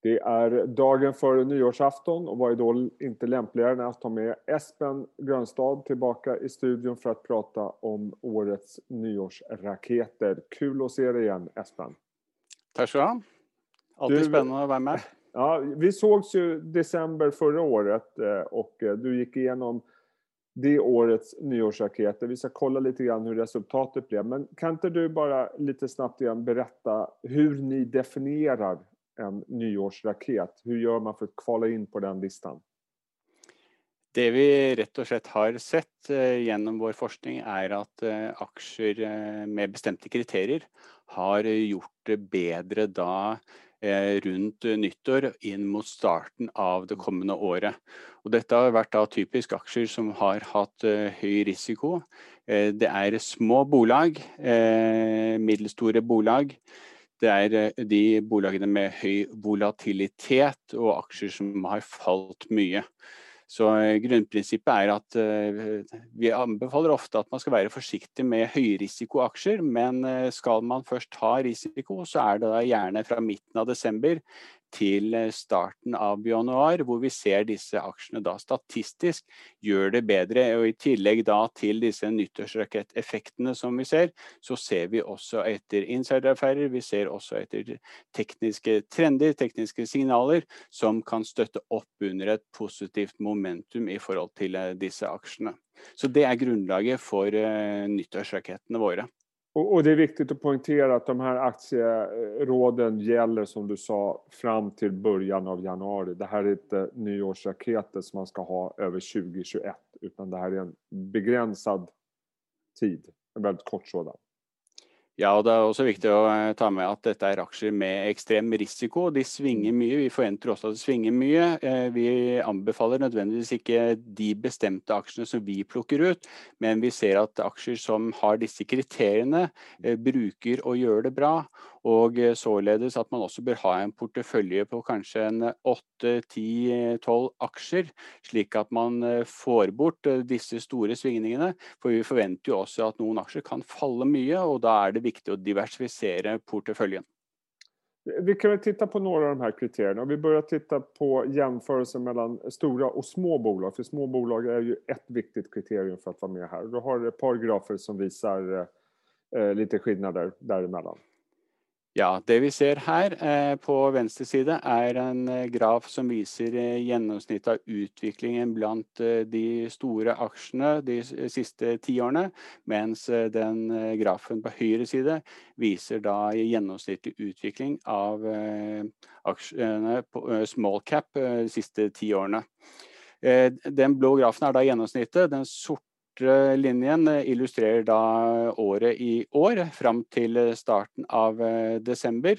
Det är dagen före nyårsafton och var då inte lämpligare än att ta med Espen Grönstad tillbaka i studion för att prata om årets nyårsraketer. Kul att se dig igen Espen. Tack så du ha. Alltid spennende spännande att vara med. Ja, vi sågs ju december förra året og och eh, du gick igenom det årets nyårsraketer. Vi ska kolla lite grann hur resultatet blev. Men kan inte du bara lite snabbt igen berätta hur ni definierar en nyårsraket? Hvordan gjør man for å kvale inn på den listan? Det vi rett og slett har sett eh, gjennom vår forskning, er at eh, aksjer eh, med bestemte kriterier har gjort det bedre da rundt nyttår inn mot starten av det kommende året. Og dette har vært typisk aksjer som har hatt høy risiko. Det er små bolag, middelstore bolag det er eh, de bolagene med høy volatilitet og aksjer som har falt mye. Så eh, Grunnprinsippet er at eh, vi anbefaler ofte at man skal være forsiktig med høyrisikoaksjer, men skal man først ta risiko, så er det gjerne fra midten av desember til eh, starten av januar, hvor vi ser disse aksjene da statistisk gjør det bedre. og I tillegg da til disse nyttårsraketteffektene som vi ser, så ser vi også etter insideraffærer, vi ser også etter tekniske trender, tekniske signaler, som kan støtte opp under et positivt momentum i forhold til eh, disse aksjene. Så det er grunnlaget for uh, nyttårsrakettene våre. Och, och, det är viktigt att poängtera att de här aktieråden gäller som du sa fram till början av januari. Det här är inte nyårsraketer som man ska ha över 2021 utan det här är en begränsad tid, en väldigt kort sådan. Ja, og Det er også viktig å eh, ta med at dette er aksjer med ekstrem risiko. De svinger mye. Vi forventer også at det svinger mye. Eh, vi anbefaler nødvendigvis ikke de bestemte aksjene som vi plukker ut, men vi ser at aksjer som har disse kriteriene, eh, bruker å gjøre det bra. Og således at man også bør ha en portefølje på kanskje en 8-10-12 aksjer, slik at man får bort disse store svingningene. For vi forventer jo også at noen aksjer kan falle mye, og da er det viktig å diversifisere porteføljen. Vi kan titta på några av de här kriterierna. Vi börjar titta på jämförelsen mellom store og små bolag. För små bolag är ju ett viktigt kriterium for å være med her. Du har et par grafer som viser eh, lite skillnader däremellan. Ja, Det vi ser her eh, på venstre side, er en eh, graf som viser eh, gjennomsnittet av utviklingen blant de store aksjene de siste ti årene, mens den grafen på høyre side viser da gjennomsnittlig utvikling av aksjene på small cap de siste ti årene. Den blå grafen er da gjennomsnittet. Den sorte svarte linjen eh, illustrerer da året i år fram til starten av eh, desember.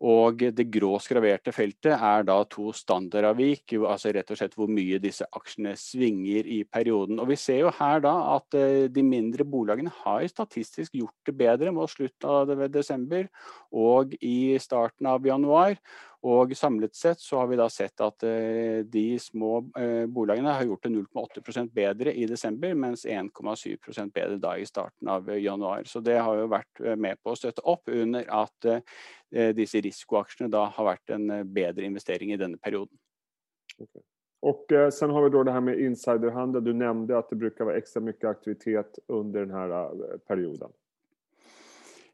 Og det grå skraverte feltet er da to standardavvik, altså rett og slett hvor mye disse aksjene svinger i perioden. Og Vi ser jo her da at eh, de mindre bolagene har statistisk gjort det bedre mot slutten av desember og i starten av januar. Og samlet sett så har vi da sett at eh, de små eh, bolagene har gjort det 0,8% bedre i desember, mens 1,7% bedre da i starten av januar. Så det har jo vært eh, med på å støtte opp under at disse risikoaksjene da har vært en bedre investering i denne perioden. Okay. Och eh, sen har vi då det här med insiderhandel. Du nämnde att det brukar vara extra mycket aktivitet under den här eh, perioden.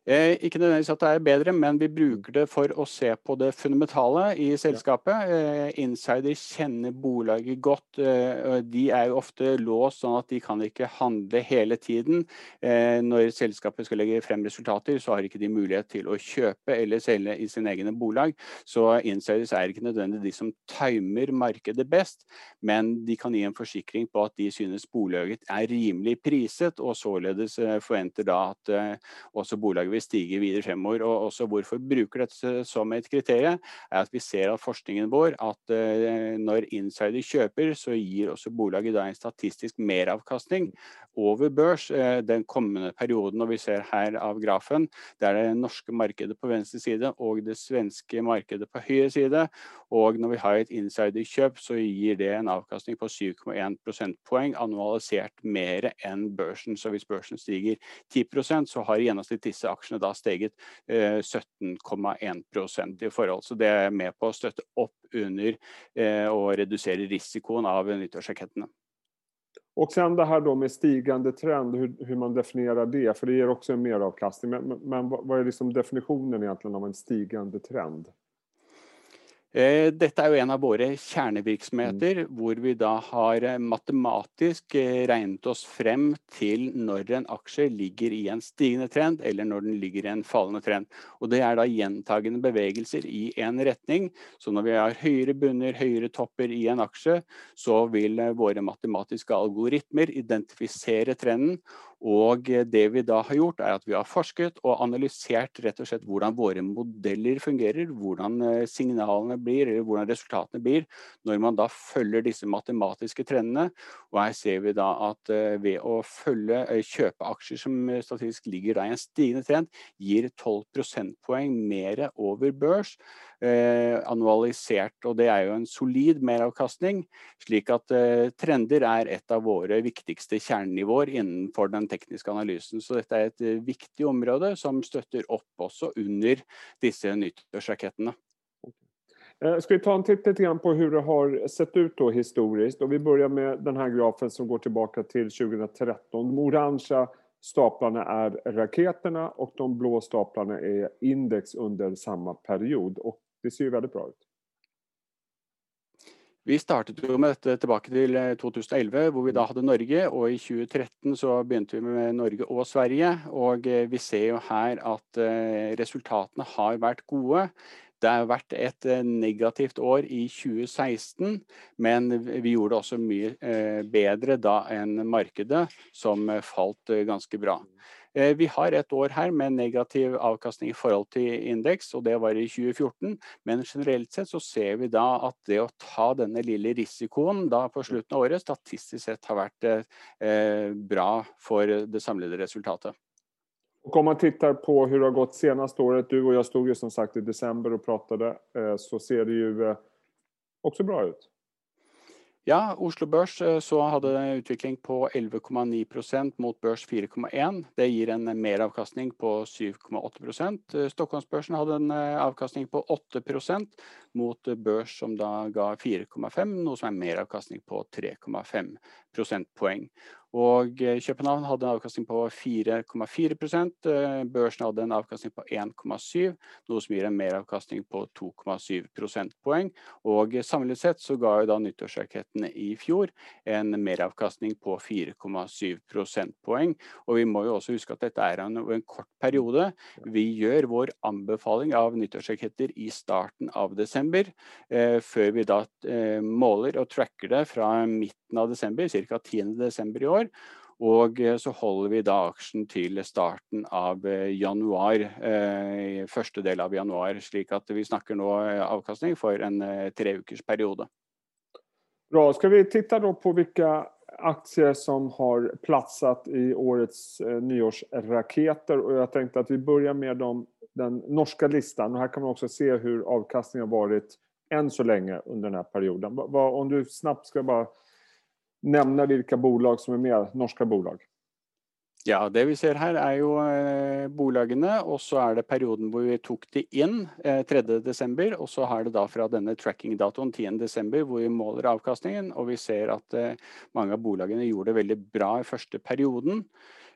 Eh, ikke nødvendigvis at det er bedre, men vi bruker det for å se på det fundamentale i selskapet. Eh, insider kjenner bolaget godt. Eh, de er jo ofte låst, sånn at de kan ikke handle hele tiden. Når selskapet skal legge frem resultater, så har ikke de mulighet til å kjøpe eller selge i sine egne bolag. Så insiders er ikke nødvendigvis de som timer markedet best, men de kan gi en forsikring på at de synes bolaget er rimelig priset, og således forventer da at også bolaget vil stige videre fremover. Og også hvorfor bruker dette som et kriterium, er at vi ser av forskningen vår at uh, når insider kjøper, så gir også bolaget da en statistisk meravkastning over børs uh, den kommende perioden. Og vi ser her av grafen, det er det norske markedet på venstre side og det svenske markedet på høyre side. Og når vi har et insiderkjøp, så gir det en avkastning på 7,1 prosentpoeng annualisert mer enn børsen. Så hvis børsen stiger 10% så har i gjennomsnitt disse aksjene aksjene da steget 17,1% i forhold. Så det er med på å støtte opp under og redusere risikoen av nyttårsrakettene. Och sen det här med stigande trend, hur, man definierar det, för det ger också en meravkastning. Men, men, men vad liksom definitionen egentligen av en stigande trend? Eh, dette er jo en av våre kjernevirksomheter, mm. hvor vi da har eh, matematisk eh, regnet oss frem til når en aksje ligger i en stigende trend, eller når den ligger i en fallende trend. Og Det er da gjentagende bevegelser i en retning. Så når vi har høyere bunner, høyere topper i en aksje, så vil våre matematiske algoritmer identifisere trenden og det vi da har gjort, er at vi har forsket og analysert rett og slett hvordan våre modeller fungerer, hvordan eh, signalene blir, eller hvordan resultatene blir, når man da følger disse matematiske trendene. Og her ser vi da at eh, ved å følge, eh, kjøpe aksjer som statistisk ligger i en stigende trend, gir 12 prosentpoeng mer over børs eh, annualisert. Og det er jo en solid meravkastning, slik at eh, trender er et av våre viktigste kjernenivåer innenfor den tekniske analysen. Så dette er et eh, viktig område som støtter opp også under disse nyttårsrakettene. Skal ska vi ta en titt lite på hur det har sett ut då historiskt? Och vi börjar med den här grafen som går tilbake til 2013. De orangea staplarna er raketerna og de blå staplarna er index under samme period. Och det ser jo veldig bra ut. Vi startet jo med dette tilbake til 2011, eh, hvor vi da hadde Norge. Og i 2013 så begynte vi med Norge og Sverige. Og eh, vi ser jo her at eh, resultatene har vært gode. Det har vært et negativt år i 2016, men vi gjorde det også mye bedre da enn markedet, som falt ganske bra. Eh, vi har et år her med negativ avkastning i forhold til indeks, og det var i 2014. Men generelt sett så ser vi da at det å ta denne lille risikoen da på slutten av året statistisk sett har vært eh, bra for det samlede resultatet. Och om man tittar på hur det har gått senaste året, du och jag stod ju som sagt i december och pratade, eh, så ser det ju också bra ut. Ja, Oslo Børs eh, så hadde en utvikling på 11,9% mot børs 4,1. Det gir en meravkastning på 7,8 eh, Stockholmsbørsen hadde en eh, avkastning på 8% mot børs som da ga 4,5, noe som er meravkastning på 3,5 prosentpoeng. Og eh, København hadde en avkastning på 4,4 eh, Børsen hadde en avkastning på 1,7 noe som gir en meravkastning på 2,7 prosentpoeng. Og samlet sett så ga jo da nyttårsraketten i fjor en meravkastning på 4,7 prosentpoeng. Og vi må jo også huske at dette er en, en kort periode. Vi gjør vår anbefaling av nyttårsraketter i starten av desember, eh, før vi da eh, måler og tracker det fra midten av desember, ca. 10. desember i år. Og eh, så holder vi da aksjen til starten av eh, januar, eh, første del av januar. Slik at vi snakker nå avkastning for en treukersperiode. periode. Bra. Skal vi titta på hvilke aksjer som har platset i årets nyårsraketer? Og jeg tenkte at vi begynner med dem, den norske listen. Og her kan man også se hvordan avkastningen har vært enn så lenge under denne perioden. Om du snabbt skal bare nevne hvilke bolag som er med, norske bolag? Ja, Det vi ser her er jo eh, bolagene, og så er det perioden hvor vi tok de inn eh, 3.12. Og så har det da fra denne tracking-datoen 10.12. hvor vi måler avkastningen. Og vi ser at eh, mange av bolagene gjorde det veldig bra i første perioden.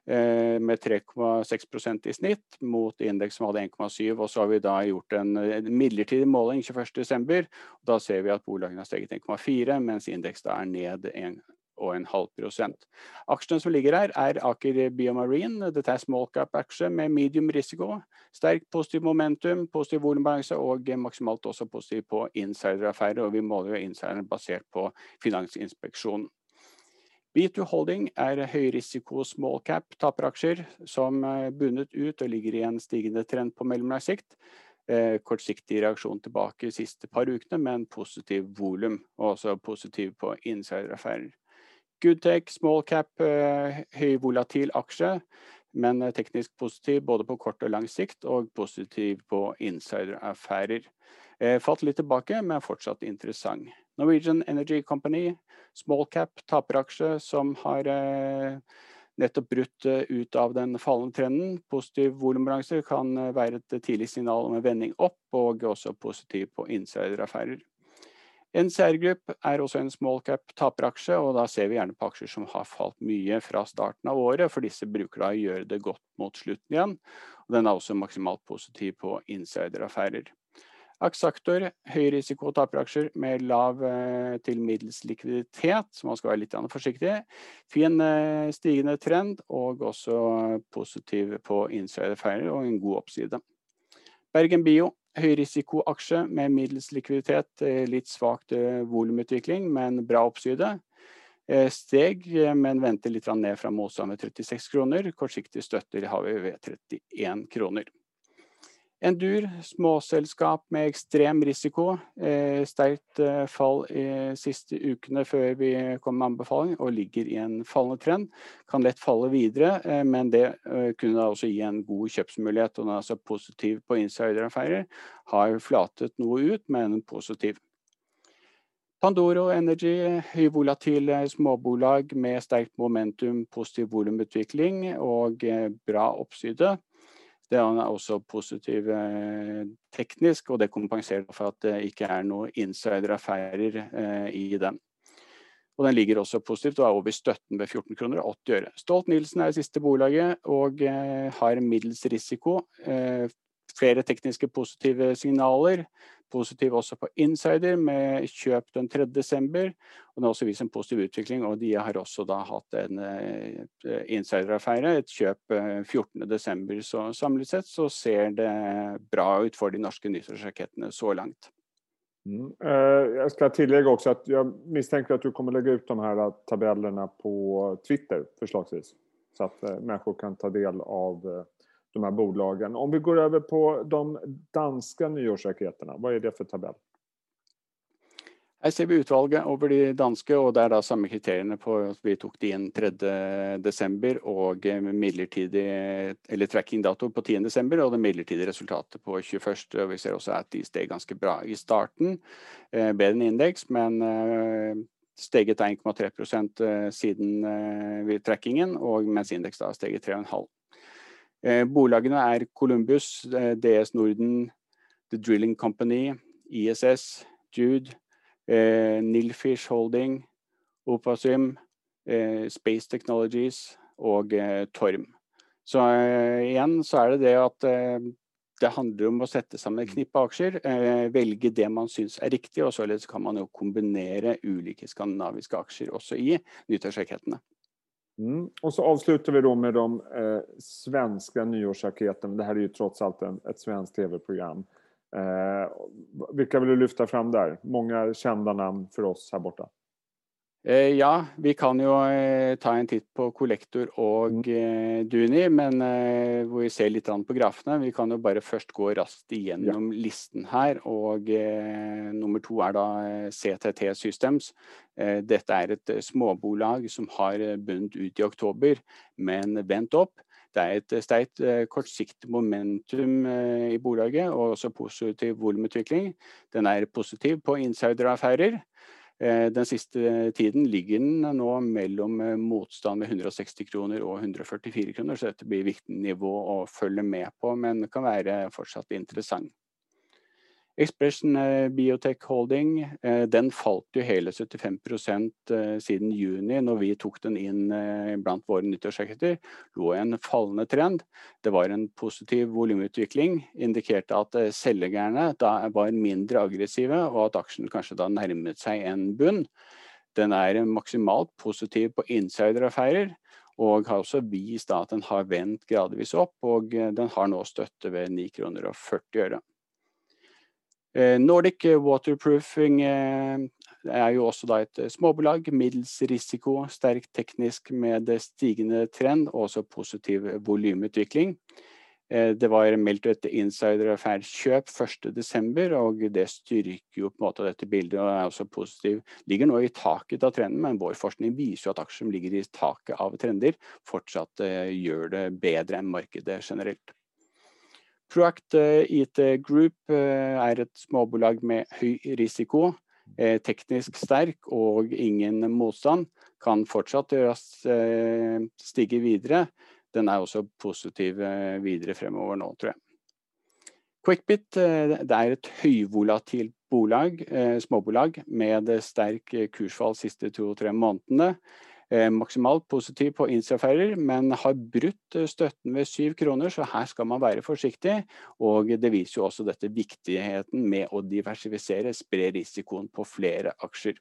Eh, med 3,6% i snitt mot indeks som hadde 1,7. Og så har vi da gjort en, en midlertidig måling 21.12. Da ser vi at bolagene har steget 1,4, mens indeks da er ned 1, og en halv prosent. Aksjene som ligger her, er Aker Biomarine. Dette er small cap-aksje med medium risiko. Sterk positiv momentum, positiv volumbalanse og maksimalt også positiv på insideraffærer. Og vi måler jo insideren basert på Finansinspeksjonen. B2 Holding er høyrisiko small cap taperaksjer som er bundet ut og ligger i en stigende trend på mellomlang sikt. Eh, kortsiktig reaksjon tilbake de siste par ukene, men positiv volum, og også positiv på insideraffærer. Goodtech, small cap, høyvolatil aksje, men eh, teknisk positiv både på kort og lang sikt, og positiv på insideraffærer. Eh, falt litt tilbake, men fortsatt interessant. Norwegian Energy Company, small cap, taperaksje som har nettopp brutt ut av den fallende trenden. Positiv volumbalanse kan være et tidlig signal om en vending opp, og også positiv på insideraffærer. NCR særgrupp er også en small cap taperaksje, og da ser vi gjerne på aksjer som har falt mye fra starten av året, for disse bruker da å gjøre det godt mot slutten igjen. Og den er også maksimalt positiv på insideraffærer. Aksaktor, høyrisiko taperaksjer med lav til middels likviditet, så man skal være litt forsiktig. Fin stigende trend, og også positiv på insideraffærer og en god oppside. Bergen Bio, høyrisikoaksje med middels likviditet, litt svakt volumutvikling, men bra oppside. Steg, men venter litt ned fra motstand ved 36 kroner. Kortsiktig støtter har vi ved 31 kroner. Endur, småselskap med ekstrem risiko. Sterkt fall i siste ukene før vi kom med anbefaling, og ligger i en fallende trend. Kan lett falle videre, men det kunne da også gi en god kjøpsmulighet, og den er altså positiv på insideraffærer. Har flatet noe ut, men positiv. Pandoro Energy, høyvolatil småbolag med sterkt momentum, positiv volumutvikling og bra oppside. Det er også positiv teknisk, og det kompenserer for at det ikke er noe insideraffærer i den. Og den ligger også positivt og er over støtten ved 14 kroner og 80 øre. Stolt-Nielsen er det siste bolaget og har middels risiko. Flere tekniske positive signaler. Positiv også på insider med kjøp den 3. desember. Det har også vist en positiv utvikling, og de har også da hatt en insideraffære, et kjøp 14. desember. Så samlet sett så ser det bra ut for de norske nyttårsrakettene så langt. Mm. Jeg skal tillegge også at jeg mistenker at du kommer legge ut de her tabellene på Twitter forslagsvis. Så at mennesker kan ta del av de här bolagen. Om vi går över på de danska nyårsraketterna, vad är det för tabell? Her ser vi utvalget over de danske, og det er da samme kriteriene på at vi tok de inn 3. desember og midlertidig eller tracking dato på 10. desember og det midlertidige resultatet på 21. Vi ser også at de steg ganske bra i starten. Bedre enn indeks, men steget 1,3% siden trackingen, og mens indeks da steget 3,5%. Bolagene er Columbus, DS Norden, The Drilling Company, ISS, Jude, Nilfish Holding, Opasym, Space Technologies og Torm. Så igjen så er det det at det handler om å sette sammen et knippe aksjer, velge det man synes er riktig, og således kan man jo kombinere ulike skandinaviske aksjer også i nyttårsrakettene. Och så avslutar vi då med de svenska nyårsraketterna. Det här är ju trots allt ett svenskt TV-program. Vilka vill du lyfta fram där? Många kända namn för oss här borta. Ja, vi kan jo ta en titt på Collector og Duni, men hvor vi ser litt på grafene. Vi kan jo bare først gå raskt igjennom listen her, og nummer to er da CTT Systems. Dette er et småbolag som har bundet ut i oktober, men vendt opp. Det er et sterkt kortsiktig momentum i bolaget, og også positiv volumutvikling. Den er positiv på insideraffærer. Den siste tiden ligger den nå mellom motstand ved 160 kroner og 144 kroner, så dette blir viktig nivå å følge med på, men kan være fortsatt interessant. Expression Biotech Holding, den falt jo hele 75% siden juni når vi tok den inn blant våre nyttårsraketter. Lå i en fallende trend. Det var en positiv volumutvikling, indikerte at selgerne da var mindre aggressive, og at aksjen kanskje da nærmet seg en bunn. Den er maksimalt positiv på insideraffærer, og har også vist at den har vendt gradvis opp, og den har nå støtte ved 9 kroner og 40 øre. Nordic Waterproofing er jo også da et småbolag, middels risiko, sterkt teknisk med stigende trend og også positiv volumutvikling. Det var meldt et insideraffære kjøp 1. desember, og det styrker jo på en måte dette bildet og er også positiv. Ligger nå i taket av trenden, men vår forskning viser jo at aksjer som ligger i taket av trender fortsatt gjør det bedre enn markedet generelt. Proact IT Group er et småbolag med høy risiko, teknisk sterk og ingen motstand. kan fortsatt stige videre. Den er også positiv videre fremover nå, tror jeg. Quickbit er et høyvolatilt bolag, småbolag med sterk kursfall de siste to-tre månedene. Eh, maksimalt positiv på innsaffærer, men har brutt eh, støtten ved syv kroner, så her skal man være forsiktig. Og det viser jo også dette viktigheten med å diversifisere, spre risikoen på flere aksjer.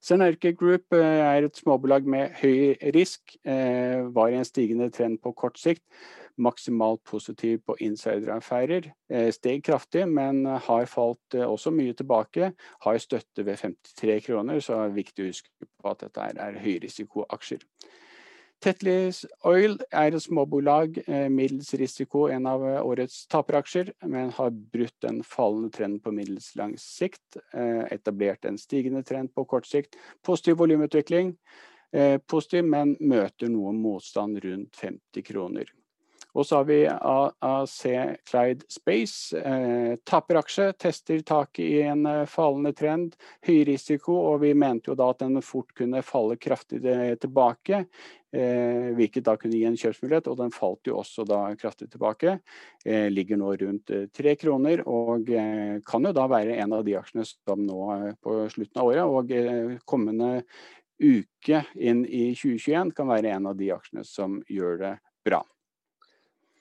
Senerke Group eh, er et småbolag med høy risk, var i en stigende trend på kort sikt maksimalt positiv på insideraffærer. Eh, steg kraftig, men har falt eh, også mye tilbake. Har støtte ved 53 kroner, så er det viktig å huske på at dette er høyrisikoaksjer. Tetlis Oil er et småbolag, eh, middels risiko, en av årets taperaksjer, men har brutt den fallende trenden på middels lang sikt. Etablert en stigende trend på kort sikt. Positiv volumutvikling. Positiv, men møter noe motstand rundt 50 kroner. Og så har vi AC Clyde Space. Eh, taperaksje, tester taket i en eh, fallende trend. Høy risiko, og vi mente jo da at den fort kunne falle kraftig tilbake. Eh, hvilket da kunne gi en kjøpsmulighet, og den falt jo også da kraftig tilbake. Eh, ligger nå rundt eh, tre kroner, og eh, kan jo da være en av de aksjene som nå på slutten av året og kommende uke inn i 2021 kan være en av de aksjene som gjør det bra.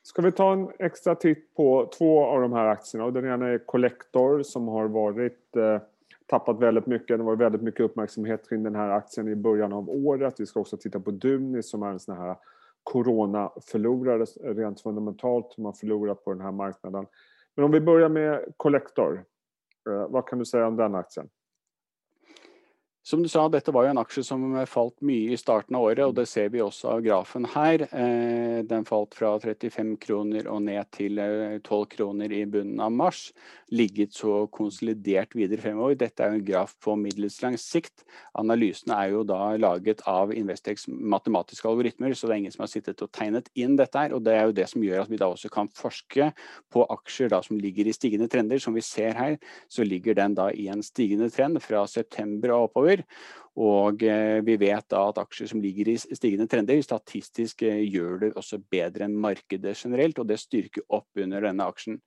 Ska vi ta en extra titt på två av de här aktierna? Den ena är Collector som har varit, eh, tappat väldigt. Det var väldigt mycket uppmärksamhet kring den här aktien i början av året. Vi ska också titta på Duni som är en sån här coronaförlorare rent fundamentalt som har förlorat på den här marknaden. Men om vi börjar med Collector. Eh, vad kan du säga om den aktien? Som du sa, dette var jo en aksje som falt mye i starten av året, og det ser vi også av grafen her. Eh, den falt fra 35 kroner og ned til 12 eh, kroner i bunnen av mars. Ligget så konsolidert videre fremover. Dette er jo en graf på middels lang sikt. Analysene er jo da laget av Investex matematiske algoritmer, så det er ingen som har sittet og tegnet inn dette her. Og det er jo det som gjør at vi da også kan forske på aksjer da som ligger i stigende trender. Som vi ser her, så ligger den da i en stigende trend fra september og oppover oppover. Og eh, vi vet da at aksjer som ligger i stigende trender, statistisk eh, gjør det også bedre enn markedet generelt, og det styrker opp under denne aksjen.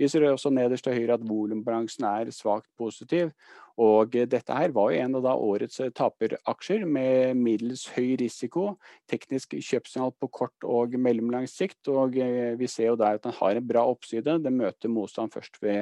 Vi ser også nederst til høyre at volumbalansen er svakt positiv. Og eh, dette her var jo en av da årets taperaksjer med middels høy risiko. Teknisk kjøpsignal på kort og mellomlang sikt. Og vi ser jo der at den har en bra oppside. Den møter motstand først ved